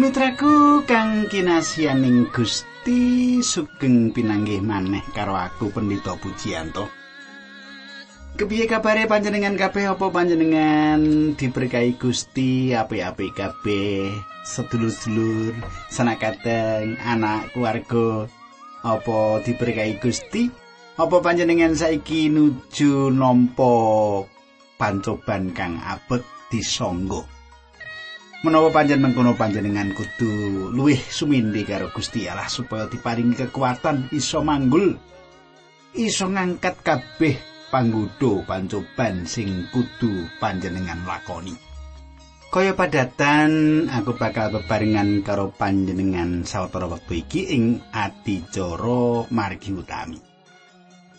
Sumitraku kang kinasianing Gusti sugeng pinanggih maneh karo aku Pendito Pujianto. Kepiye kabare panjenengan kabeh? Apa panjenengan diberkahi Gusti? Apik-apik kabeh? Sedulur-sedulur sanakateng anak keluarga. Apa diberkahi Gusti? Apa panjenengan saiki nuju nampa pancoban kang abet disangga menawa panjen mengkono panjenengan kudu luwih sumindi karo Gusti Allah supaya diparingi kekuatan iso manggul iso ngangkat kabeh panggudo pancoban sing kudu panjenengan lakoni. Kaya padatan aku bakal bebarengan karo panjenengan sawetara wektu iki ing adicara margi utami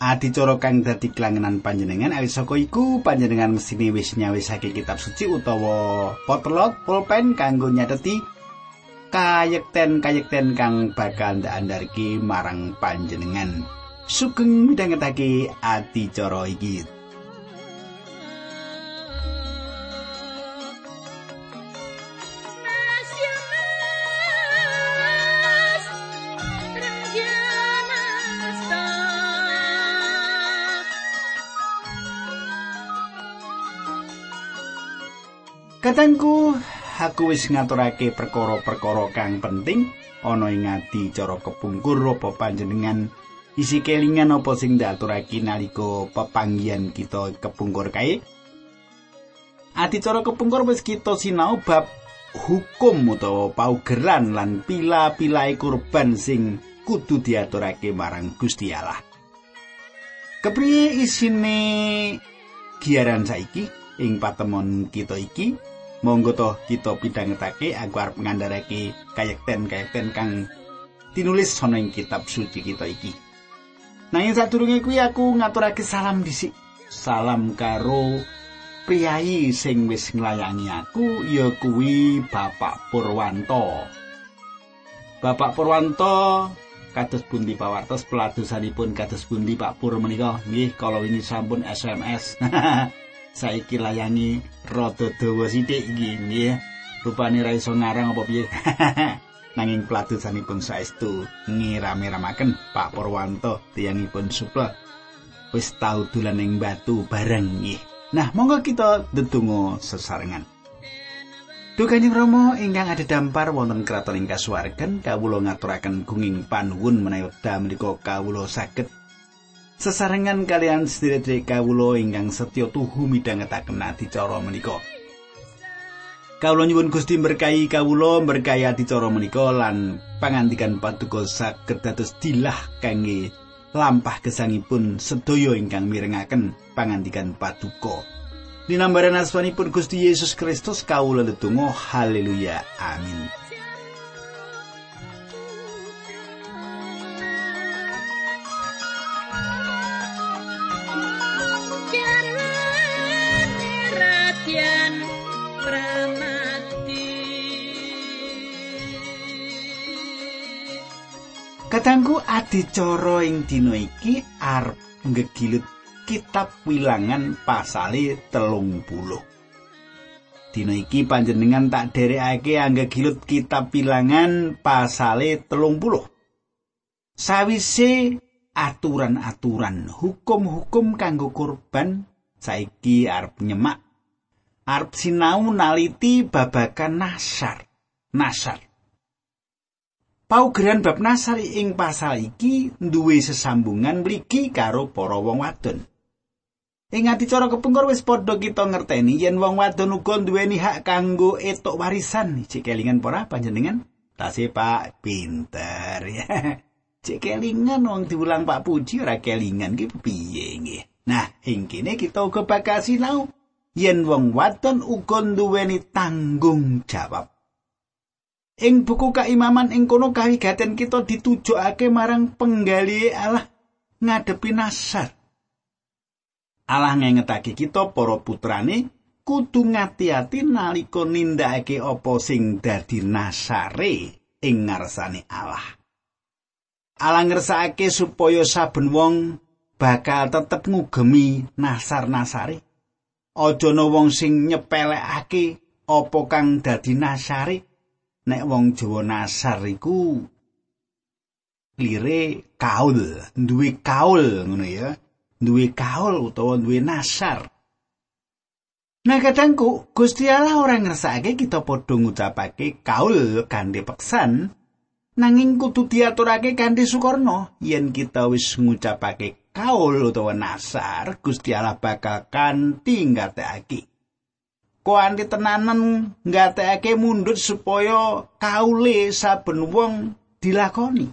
adicara kang dadi klangenan panjenengan awit saka iku panjenengan mesine wis nyawisake kitab suci utawa potlot pulpen kanggo nyateti kayekten-kayekten kang bakal ndak marang panjenengan. Sugeng midhangetake adicara iki Katangku, aku wis ngaturake perkara-perkara kang penting ana ing ati cara kepungkur apa panjenengan isi kelingan apa sing diaturake nalika pepanggihan kita kepungkur kae. Ati cara kepungkur wis kita sinau bab hukum utawa paugeran lan pila-pilae kurban sing kudu diaturake marang Gusti Allah. Kepriye isine giaran saiki ing patemon kita iki? Monggo to kita pidhangetake aku arep ngandharake kayekten-kayekten kang tinulis ana ing kitab suci kita iki. Nanging sadurunge kuwi aku ngaturake salam dhisik. Salam karo priyayi sing wis nglayangi aku ya kuwi Bapak Purwanto. Bapak Purwanto kados pundi pawartos peladosanipun kados pundi Pak Pur menika nggih kala wingi sampun SMS. saiki layangi rada dawa sithik iki nggih. Rupane ra iso ngarang apa piye? Nanging platusanipun saestu ngiram-iramaken Pak Purwanto tiyangipun supla. Wis tau dolan ing batu bareng nggih. Nah monggo kita ndedonga sesarengan. Duh Kanjeng Rama ingkang ada dampar wonten kraton ing kasuwargan kawula ngaturaken gunging panuwun menawi wekdal menika kawula saged sesarengan kalian sedherek kawula ingkang setya tuhu midhangetaken adicara menika. Kawula nyuwun Gusti berkahi kawula berkahi adicara menika lan pangandikan paduka saged dados dilah kangge lampah gesangipun sedaya ingkang mirengaken pangandikan paduka. Dinambaran asmanipun Gusti Yesus Kristus kawula ndedonga haleluya amin. Katangku adicara ing dina iki arep ngegilut kitab wilangan pasale telung puluh. Dina iki panjenengan tak derekake anggegilut kitab wilangan pasale telung puluh. Sawise aturan-aturan hukum-hukum kanggo kurban saiki arep nyemak arep sinau naliti babakan nasar. Nasar. Paugeran bab nasari ing pasal iki duwe sesambungan mligi karo para wong wadon. Ing adicara kepengkur wis padha kita ngerteni yen wong wadon uga duweni hak kanggo etok warisan. Cek kelingan para panjenengan? Tasih Pak, pinter ya. Cek kelingan wong diulang Pak Puji ora kelingan ki piye nggih. Nah, ing kene kita uga bakal sinau yen wong wadon uga duweni tanggung jawab. Ing buku kaimaman ing kono kawigaten kita ditujokake marang penggali Allah ngadepi nasar. Allah ngengetake kita para putrane kudu ngati-ati nalika nindakake apa sing dadi nasare ing ngarsane Allah. Allah ngersakake supaya saben wong bakal tetep ngugemi nasar-nasare. Aja ana wong sing nyepelekake apa kang dadi nasare. Nek wong Jawa nasar iku lire kaul, duwe kaul ngono ya. Duwe kaul utawa duwe nasar. Nah kadangku Gusti Allah ora ngersake kita padha ngucapake kaul kanthi peksan nanging kudu diaturake kanthi sukarno yen kita wis ngucapake kaul utawa nasar Gusti Allah bakal kanthi ngatekake. Kuanti tenanan ngatekake mundut supaya kaule saben wong dilakoni.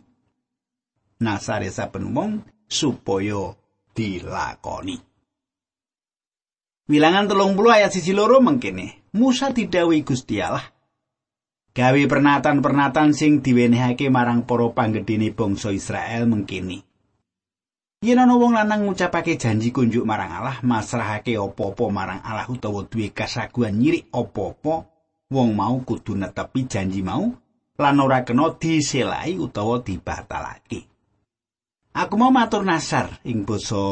Nasare saben wong supaya dilakoni. Wilangan telung puluh ayat sisi loro mengkene. Musa didawi Gusti Allah. Gawe pernatan-pernatan sing diwenehake marang para panggedene bangsa Israel mengkene. Yen ana wong lanang ngucapake janji kunjuk marang Allah, masrahake apa-apa marang Allah utawa duwe kasaguhan nyirik apa-apa, wong mau kudu netepi janji mau lan ora kena diselai utawa dibatalake. Aku mau matur nasar ing basa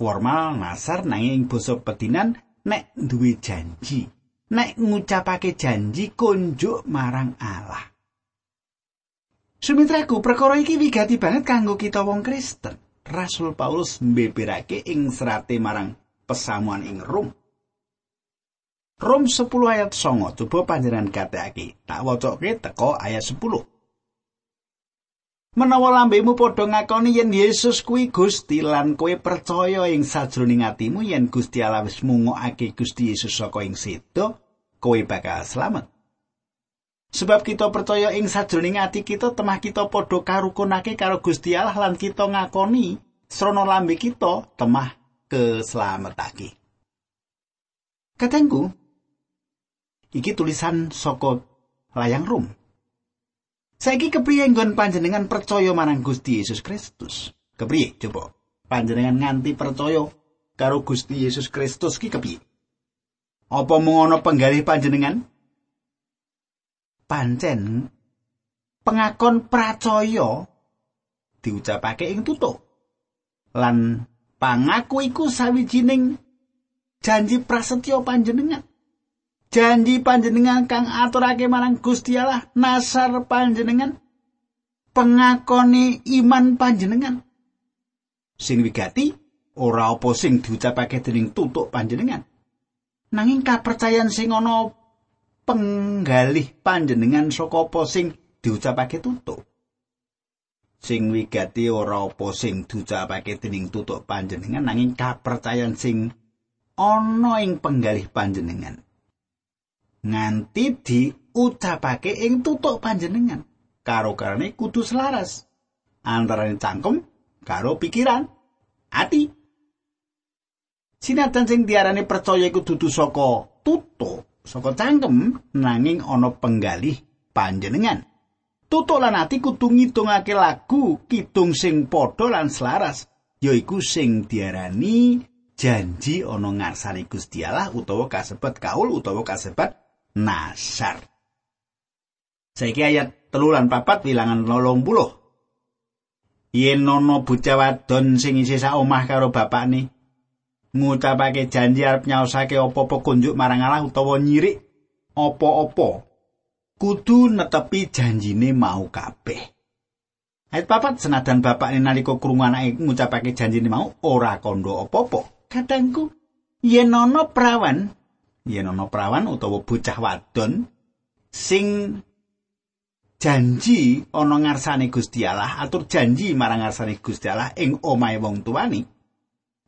formal nasar nanging basa pedinan nek duwe janji nek ngucapake janji kunjuk marang Allah Sumitraku perkara iki wigati banget kanggo kita wong Kristen Rasul Paulus mbeberake ing serate marang pesamuan ing Rom Rom 10 ayat 9 coba panjenengan kateake tak wacoke teko ayat 10 Menawa lambemu padha ngakoni yen Yesus kuwi Gusti lan kowe percaya ing sajroning atimu yen Gusti Allah wis mungokake Gusti Yesus saka ing sedo, kowe bakal slamet. Sebab kita percaya ing sajroning ati kita temah kita padha karukunake karo Gusti Allah lan kita ngakoni srana lambe kita temah keslametake. Katengku, iki tulisan saka layang rum. Saiki kepriye nggon panjenengan percaya marang Gusti Yesus Kristus? Kepriye coba? Panjenengan nganti percaya karo Gusti Yesus Kristus ki kepriye? Apa mung ana penggalih panjenengan? Pancen pengakon percaya diucapake ing tutuk. Lan pangaku iku sawijining janji prasetyo panjenengan. janji panjenengan kang aturake marang Gusti Allah nasar panjenengan pengakoni iman panjenengan sing wigati ora apa sing diucapake dening tutuk panjenengan nanging kapercayan sing ana penggalih panjenengan saka apa sing diucapake tutuk? Sing wigati ora apa sing diucapake dening tutuk panjenengan nanging kapercayan sing ana ing penggalih panjenengan. Nganti diucapake ing tutuk panjenengan. Karo karane kudu selaras. Antaraning cangkem karo pikiran ati. Sinatan sing diarani percaya iku dudu saka tutuk saka cangkem nanging ana penggalih panjenengan tutuk lan ati kudu ngitungake lagu kidung sing padha lan selaras yaiku sing diarani janji ana ngarsane Gusti Allah utawa kasebat kaul utawa kasebat nasar. Saiki ayat telulan papat wilangan nolong puluh. Yen nono bocah wadon sing isih sak omah karo bapakne ngucapake janji arep nyaosake apa-apa kunjuk marang Allah utawa nyirik apa-apa kudu netepi janjine mau kabeh. Ayat papat senadan bapakne nalika krungu anake ngucapake janjine mau ora kandha apa-apa. Kadangku yen nono prawan yen ana prawan utawa bocah wadon sing janji ana ngarsane Gusti Allah atur janji marang ngarsane Gusti Allah ing omahe wong tuane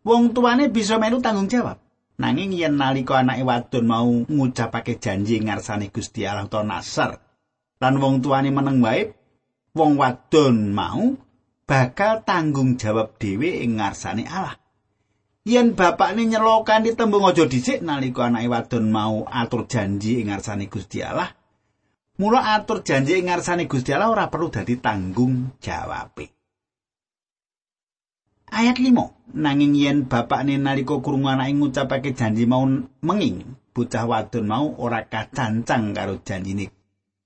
wong tuane bisa melu tanggung jawab. Nanging yen nalika anake wadon mau ngucapake janji ngarsane Gusti Allah utawa nasar lan wong tuane meneng wae wong wadon mau bakal tanggung jawab dhewe ing ngarsane Allah. Yen bapakne nyelokani tembung aja dhisik nalika anake wadon mau atur janji ing ngarsane Gusti Allah mula atur janji ing ngarsane Gusti Allah ora perlu dadi tanggung jawabe ayat 5 nanging yen bapakne nalika krungu anake ngucapake janji mau menging bocah wadon mau ora kacancang karo janjine.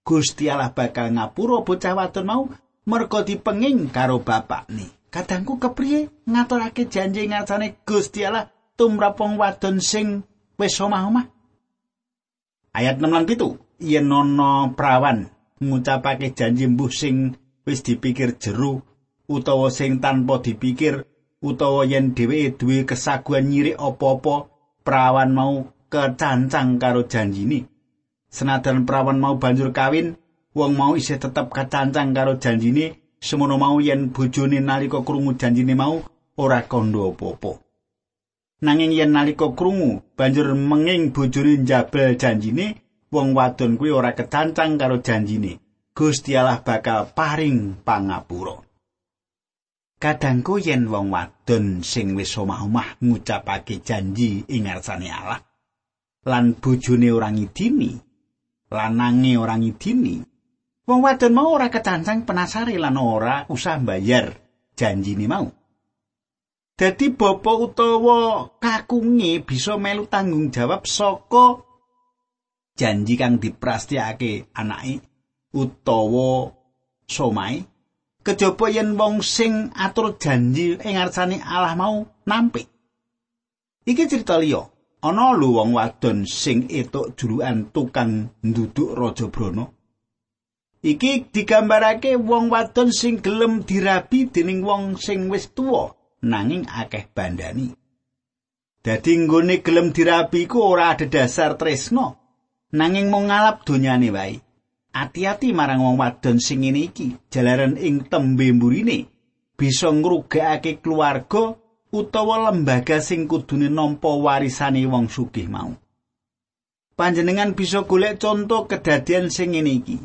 Gusti Allah bakal ngapura bocah wadon mau merga dipenging karo bapakne. Kadangku kepriye ngaturake janji ngarsane Gusti Allah tumrap wong wadon sing wis omah-omah? Ayat 6 lan 7, yen ana prawan ngucapake janji mbuh sing wis dipikir jero utawa sing tanpa dipikir utawa yen dheweke duwe kesaguhan nyirik apa-apa prawan mau kecancang karo janjine. Senajan prawan mau banjur kawin wong mau isih tetep kecancang karo janjine. Semono mau yen bojone nalika krungu janjine mau ora kandha apa-apa. Nanging yen nalika krungu banjur menging bojone njabel janjine wong wadon kuwi ora kecancang karo janjine. Gusti Allah bakal paring pangapura. Kadangku yen wong wadon sing wis omah-omah ngucapake janji ing ngarsane Allah lan bojone ora ngidini, lanange ora ngidini, wong wadon mau ora kecancang penasare lan ora usah bayar janjine mau. Dadi bapa utawa kakunge bisa melu tanggung jawab saka janji kang diprastiake anake utawa somai kejaba yen wong sing atur janji ing ngarsane Allah mau nampik. Iki cerita liya. Ana lho wong wadon sing etuk julukan tukang nduduk raja brana. Iki digambarake wong wadon sing gelem dirabi dening wong sing wis tuwa nanging akeh bandani. Dadi nggone gelem dirabi ku ora ada dasar tresno nanging mung ngalap donyane wae Ati-ati marang wong wadon sing ngene iki, jalaran ing tembe mburine bisa ngrugekake keluarga utawa lembaga sing kudune nampa warisane wong sugih mau. Panjenengan bisa golek contoh kedadian sing ngene iki.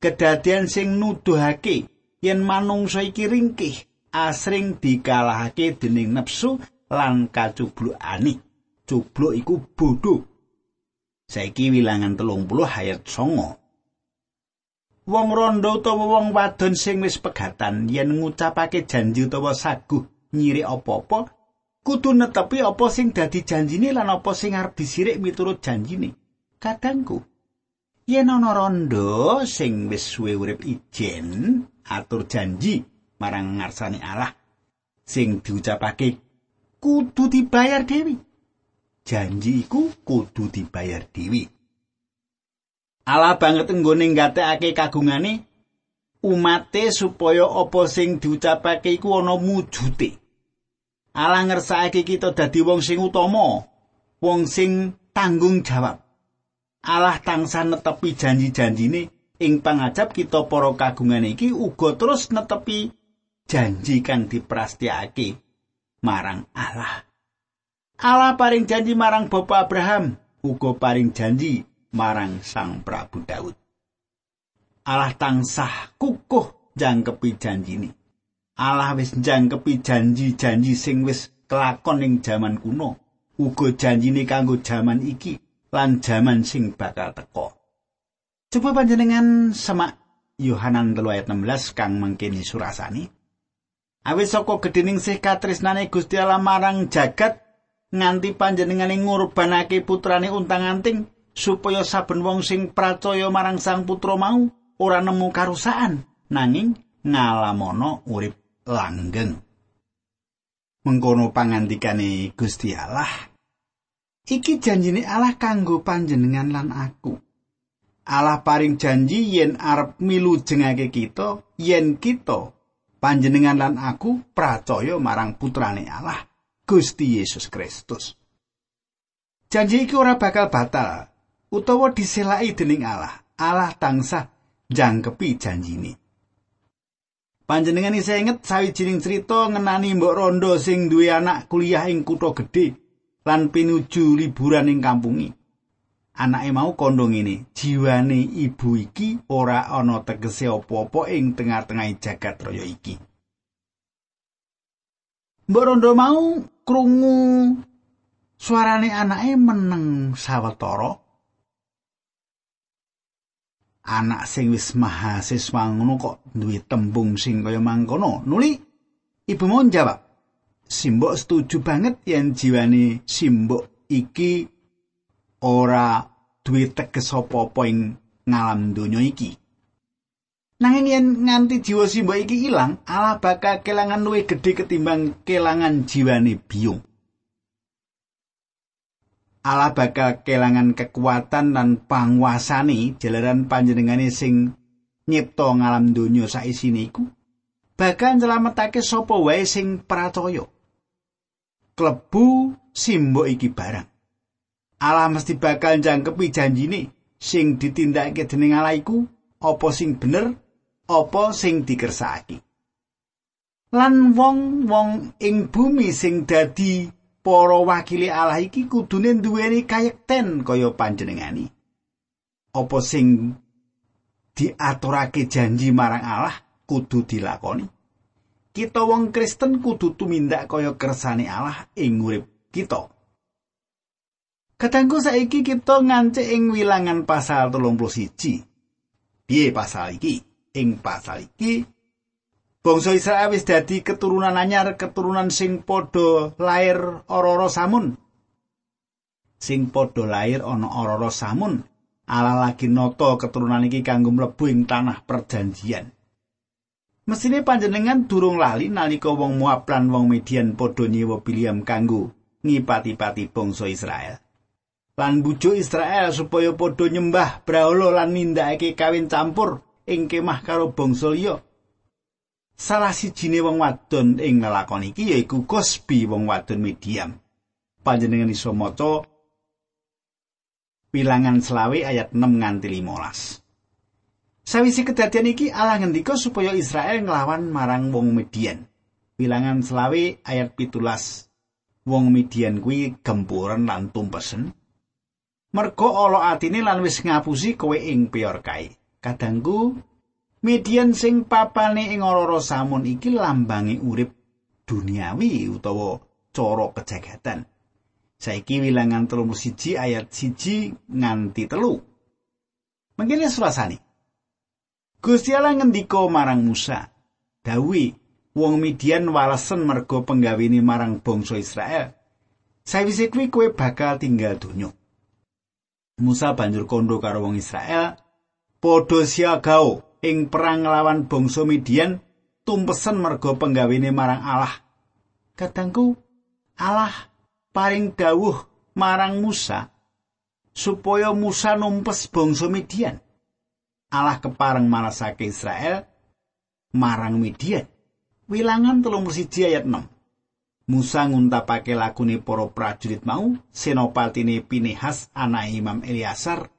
Kedadian sing nuduhake yen manungsa iki ringkih asring dikalahake dening nepsu lan kacublukane. Cubluk iku bodho. Saiki wilangan telung puluh ayat songo. Wong rondo utawa wong wadon sing wis pegatan yen ngucapake janji utawa saguh nyiri apa-apa kudu netepi apa sing dadi janjine lan apa sing arep disirik miturut janjine. Kadangku yen ana rondo sing wis suwe urip ijen atur janji marang ngarsane Allah sing diucapake kudu dibayar dewi. Janji iku kudu dibayar dewi Allah banget nggone nggatekake kagungane umate supaya apa sing diucapake iku ana mujute. Allah ngersakake kita dadi wong sing utama, wong sing tanggung jawab. Allah tansah netepi janji-janjine ing pangajab kita para kagungane iki uga terus netepi janji kang diprastiake marang Allah. Allah paring janji marang Bapak Abraham, uga paring janji marang Sang Prabu Daud. Allah tansah kukuh jangkepi janjine. Allah wis jangkepi janji-janji sing wis kelakon ing jaman kuno, uga janjine kanggo jaman iki lan jaman sing bakal teka. Coba panjenengan semak Yohanan 3 ayat 16 kang mangkene surasani. Awis saka gedhening sih katresnane Gusti Allah marang jagat nganti panjenengane ngurbanake putrane untang-anting supaya saben wong sing pracaya marang Sang Putra mau ora nemu karusaan nanging ngalamono urip langgeng. Mengkono pangandikane Gusti Allah. Iki janjine Allah kanggo panjenengan lan aku. Allah paring janji yen arep milu jengake kita, yen kita panjenengan lan aku pracaya marang putrane Allah, Gusti Yesus Kristus. Janji iki ora bakal batal utawa diselaki dening Allah. Allah tansah jangkepi janjine. Panjenengan isa inget sawijining cerita ngenani mbok rondo sing duwe anak kuliah ing kutha gedhe lan pinuju liburan ing kampungi. Anake mau kandha ngene, jiwane ibu iki ora ana tegese apa-apa ing tengah-tengah jagat raya iki. Mbok rondo mau krungu suarane anake meneng sawetara anak sing wis mahasiswa ngono kok duwe tembung sing kaya mangkono. Nuli ibu mau jawab. Simbok setuju banget yen jiwane simbok iki ora duwe teges apa-apa ing ngalam donya iki. Nanging yen nganti jiwa simbok iki ilang ala bakal kelangan luwih gedhe ketimbang kelangan jiwane biung Allah bakal kelangan kekuatan lan panguasane jalaran panjenengane sing nyipta ngalam donya saisine iku bakal nyelametake sapa wae sing percaya. Klebu simbok iki barang. Allah mesti bakal jangkepi janjine sing ditindakake dening Allah iku apa sing bener apa sing dikersakake. Lan wong-wong ing bumi sing dadi para wakili Allah iki kudune duweni kayekten kaya panjenengani. Apa sing diaturake janji marang Allah kudu dilakoni. Kita wong Kristen kudu tumindak kaya kersane Allah ing urip kita. Katanggu saiki kita ngancik ing wilangan pasal 31. Piye pasal iki? Ing pasal iki Bangsa Israel wis dadi keturunan anyar, keturunan sing padha lair ora samun. Sing padha lair ana ora samun. Ala lagi noto keturunan iki kanggo mlebu ing tanah perjanjian. Mesine panjenengan durung lali nalika wong Moab lan wong Midian padha nyewa Biliam kanggo ngipati-pati bangsa Israel. Lan bujuk Israel supaya padha nyembah brahala lan nindakake kawin campur ing kemah karo bangsa liya. Salah sijine wong wadon ing nglakon iki yaiku Gosbi wong wadon mediam. Panjenengan iso maca Bilangan selawe ayat 6 nganti 15. Sawisi kedadian iki Allah ngendika supaya Israel nglawan marang wong Midian. Bilangan selawe ayat pitulas. Wong Midian kuwi gempuren lan tumpesen. Mergo ala atine lan wis ngapusi kowe ing peor kae. Kadangku Median sing papane ing ora samun iki lambangi urip duniawi utawa cara kejagatan. Saiki wilangan telu siji ayat siji nganti telu. Mengkene surasane. Gusti Allah ngendika marang Musa, Dawi, wong Midian walesen mergo penggawene marang bangsa Israel. Sawise kuwi kowe bakal tinggal donya. Musa banjur kondo karo wong Israel, padha siagao ing perang nglawan bangsa Midian tumpesen merga penggawene marang Allah. Kadangku Allah paring dawuh marang Musa supaya Musa numpes bangsa Midian. Allah kepareng marasake Israel marang Midian. Wilangan telung siji ayat 6. Musa nguntapake lakune para prajurit mau, senopatine Pinehas anak Imam Eliasar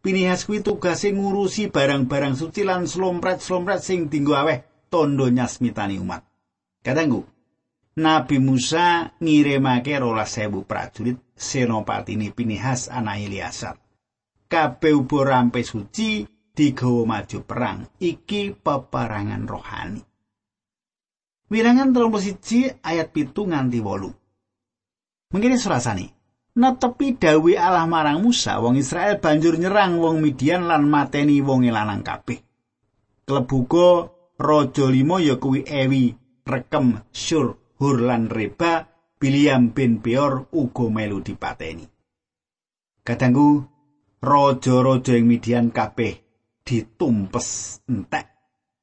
Pinihas kuwi tugase ngurusi barang-barang suci lan slompret-slompret sing dinggo aweh tondo nyasmitani umat. Kadangku, Nabi Musa ngirimake rolas sewu prajurit senopatine Pinihas anak Ilyasar. Kabeh ubo rampe suci digawa maju perang. Iki peperangan rohani. Wilangan 31 ayat pitu nganti wolu. Mengkini surasani. Netepi dawe Allah marang Musa, wong Israel banjur nyerang wong Midian lan mateni wong lanang kabeh. Klebuga raja limo ya kuwi Ewi, Rekem, Sur, Hur lan Reba, Biliam bin Beor uga melu dipateni. Kadangku raja-raja ing Midian kabeh ditumpes entek.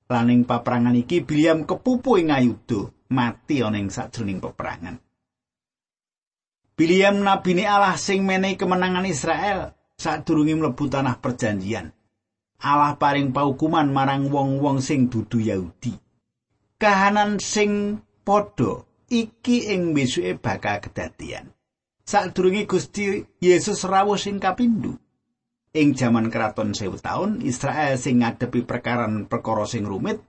Laning paperangan iki Biliam kepupu ing ayuda, mati ana ing sajroning peperangan. Biliam nabi Allah sing menehi kemenangan Israel sadurunge mlebu tanah perjanjian. Allah paring paukuman marang wong-wong sing dudu Yahudi. Kahanan sing padha iki ing besuke bakal kedadian. Sadurunge Gusti Yesus rawuh sing kapindho. Ing jaman keraton sewu taun, Israel sing ngadepi perkaran perkara sing rumit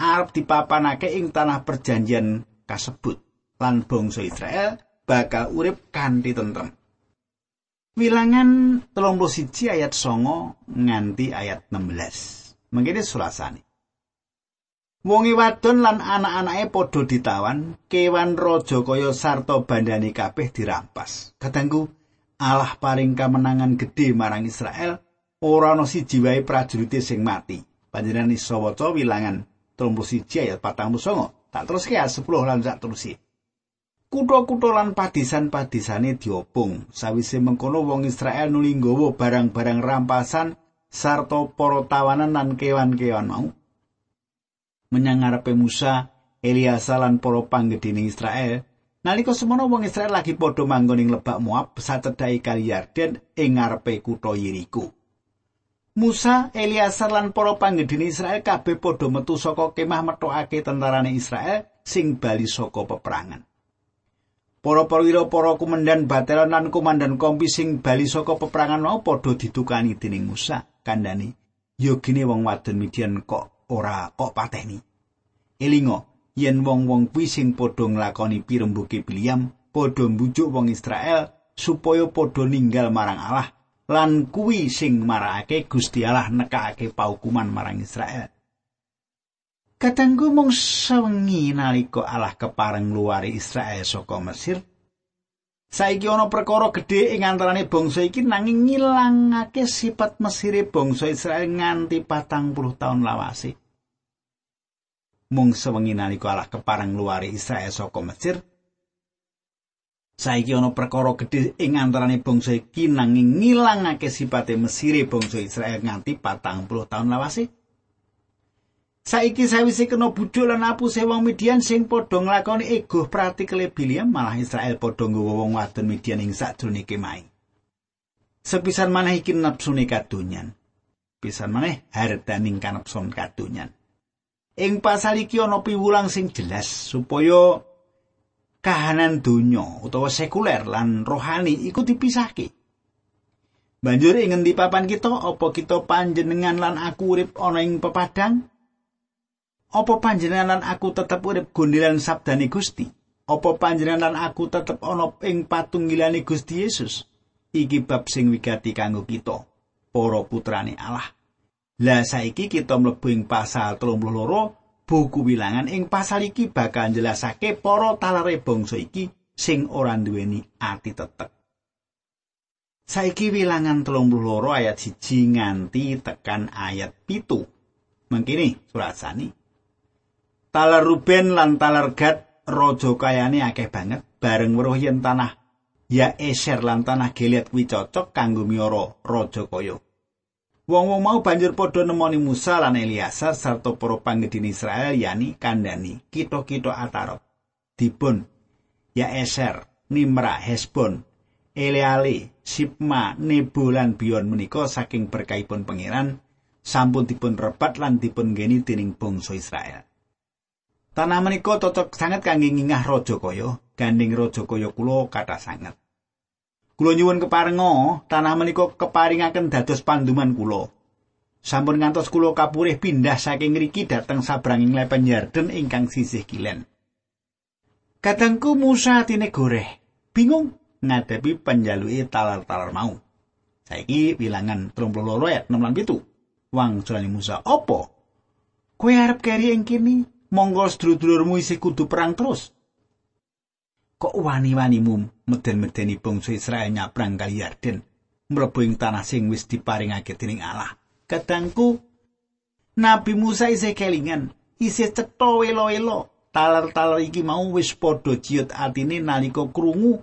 arep dipapanake ing tanah perjanjian kasebut. Lan bangsa Israel bakal urip kanthi tentrem. Wilangan 31 ayat 9 nganti ayat 16. Mengkene surasane. Wongi wadon lan anak-anake padha ditawan, kewan raja kaya sarta bandane kabeh dirampas. Kadangku Allah paring kamenangan gedhe marang Israel, ora ana siji wae prajurit sing mati. Panjenengan iso waca wilangan 31 ayat 49. Tak terus ke 10 lan sak terusih. Kutha-kutha lan padisan-padisane diopong. Sawise mengkono wong Israel nuli nggawa barang-barang rampasan sarta para tawanan lan kewan-kewan mau. Menyang ngarepe Musa, Eliasa lan para panggedene Israel, Nalika semono wong Israel lagi padha manggon ing lebak Moab sacedhake kali Yarden ing ngarepe kutha Yeriko. Musa, Eliasar lan para panggedhene Israel kabeh padha metu saka kemah metokake tentarane Israel sing bali saka peperangan. Para perwira para kumandan batelon lan komandan kompi sing bali saka peperangan mau padha ditukani dening Musa kandhani yogine wong wadon Midian kok ora kok pateni. Elingo, yen wong-wong kuwi sing padha nglakoni pirembuke Biliam padha mbujuk wong Israel supaya padha ninggal marang Allah lan kuwi sing marakake Gusti Allah nekake paukuman marang Israel. Katanggu mung sewengi nalika Allah kepareng luari Israel saka Mesir. Saiki ana perkara gedhe ing antarane bangsa iki nanging ngilangake sifat Mesire bangsa Israel nganti patang puluh tahun lawase. mung sewengi nalika Allah keparang luari Israel saka Mesir. Saiki ana perkara gedhe ing antarane bangsa iki nanging ngilangake sipate Mesire bangsa Israel nganti patang puluh tahun lawase. Saiki sawise kena budhul lan apuse wong Midian sing padha nglakoni ego pratikle Biliam malah Israel padha nggawa wong wadon Midian ing sadurunge kemai. Sepisan maneh iki nepsune kadonyan. Pisan maneh hardaning kanepson kadonyan. Ing pasal iki ana piwulang sing jelas supaya kahanan donya utawa sekuler lan rohani iku dipisahke. Banjur ing ngendi papan kita apa kita panjenengan lan aku urip ana ing pepadang? Apa panjenengan aku tetep urip gondelan sabdane Gusti? Apa panjenengan aku tetep ana ing patunggilane Gusti Yesus? Iki bab sing wigati kanggo kita, para putrane Allah. Lah saiki kita mlebu ing pasal 32 buku wilangan ing pasal iki bakal jelasake para talare bangsa iki sing ora duweni ati tetek. Saiki wilangan 32 ayat 1 nganti tekan ayat. Mengkini surat Talar Ruben lan talar Gad raja kayane akeh banget bareng weruh yen tanah ya Eser lan tanah Gilead kuwi cocok kanggo miara raja kaya. Wong-wong mau banjur padha nemoni Musa lan Eliasar sarta para panggedini Israel yani kandhani kita-kita Atarot. Dipun ya Eser, Nimra, Hesbon, Eleale, Sipma, Nebo lan Bion menika saking berkaipun pangeran sampun dipun repat lan dipun geni dening bangsa Israel. Tanah menika cocok sangat kangge ngingah raja kaya, gandeng raja kaya kula kathah sanget. Kula nyuwun keparenga tanah menika keparingaken dados panduman kula. Sampun ngantos kula kapurih pindah saking ngriki dhateng sabranging lepen Yarden ingkang sisih kilen. Katangku Musa tine goreh, bingung ngadepi penjaluke talar-talar mau. Saiki bilangan 32 ayat 6 lan 7. Wang Musa, "Apa? Kowe arep keri ing kene? Monggo sedulur-dulurmu isih kudu perang terus." kok wani-wanimu meden-medeni bangsa Israel nyabrang kali Yarden mlebu ing tanah sing wis diparingake dening Allah. Kadangku Nabi Musa isih kelingan, isih cetha welo-welo. Talar-talar iki mau wis padha ciut atine nalika krungu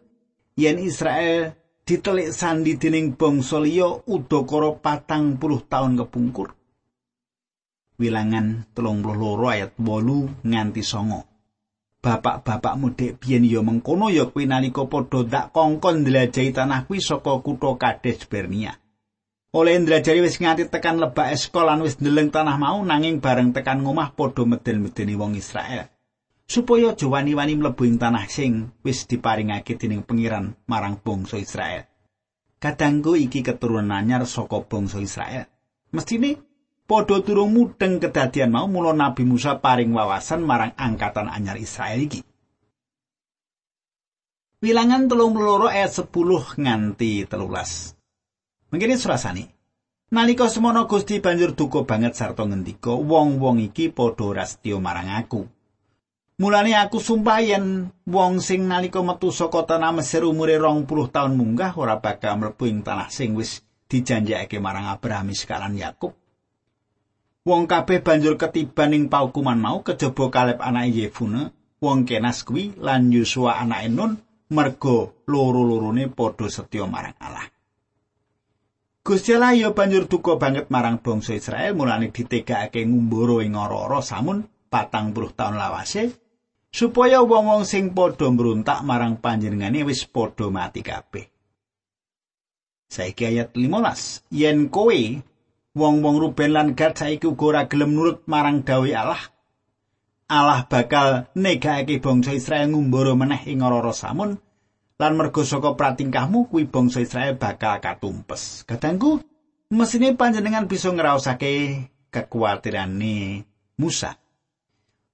yen Israel ditelik sandi dening bangsa liya udakara patang puluh tahun kepungkur. Wilangan telung puluh ayat bolu nganti songo. bapak-bapak mudhek biyen ya mengkono ya kuwi nalika padha dak kongkon ndelajahi tanah kuwi saka kutha Kades Bernia. Oleh ndelajari wis nganti tekan lebak eskol lan wis ndeleng tanah mau nanging bareng tekan ngomah padha medel-medeni wong Israel. Supaya aja wani-wani mlebu ing tanah sing wis diparingake dening pengiran marang bangsa Israel. Kadangku iki keturunan anyar saka bangsa Israel. Mestine padha durung mudeng kedadian mau mula Nabi Musa paring wawasan marang angkatan anyar Israel iki. Wilangan telung loro ayat 10 nganti telulas. Mengkini surasani. Nalika semono Gusti banjur duka banget sarta ngendika, wong-wong iki padha ora setya marang aku. Mulane aku sumpah yen wong sing nalika metu saka tanah Mesir umure 20 taun munggah ora bakal mlebu ing tanah sing wis dijanjekake marang Abraham Iskalan Yakub. Wong kabeh banjur ketiban ing paukuman mau kejaba Kaleb anak Yefune, wong Kenas kuwi lan Yosua anak Nun merga loro-lorone padha setya marang Allah. Gusti Allah ya banjur duka banget marang bangsa Israel mulane ditegakake ngumbara ing ora-ora samun patang puluh taun lawase supaya wong-wong sing padha mbrontak marang panjenengane wis padha mati kabeh. Saiki ayat 15. Yen kowe wong-wong Ruben lan Gad saiki uga ora gelem nurut marang dawuh Allah, Allah bakal negake bangsa Israel ngumbara meneh ing ora samun lan mergo saka pratingkahmu kuwi bangsa Israel bakal katumpes. Kadangku, mesine panjenengan bisa ngraosake kekuatirane Musa.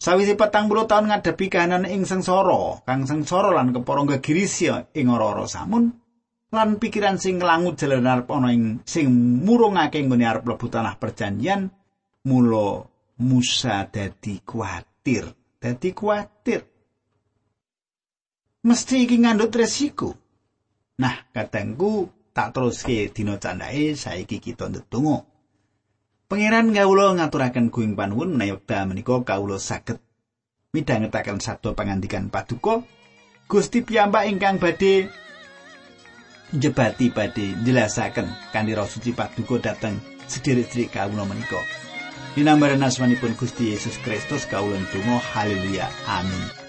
Sawise petang puluh tahun ngadepi kahanan ing sengsara, kang sengsara lan kepara gegirisya ing ora-ora samun, lan pikiran sing nglangut jalan arep ana ing sing murungake nggone arep mlebu tanah perjanjian, mula Musa dadi kuatir, dadi kuatir. Mesti iki ngandut resiko. Nah, katengku tak teruske dina candhae saiki kita ndedonga. Pangeran kawula ngaturaken kuing panuwun menawi wekdal menika kawula saged midhangetaken sabda pangandikan paduka Gusti piyambak ingkang badhe njebati badhe njelasaken kanthi roh suci paduka dhateng sederek-sederek kawula menika. Dinambaran asmanipun Gusti Yesus Kristus kawula ndonga haleluya amin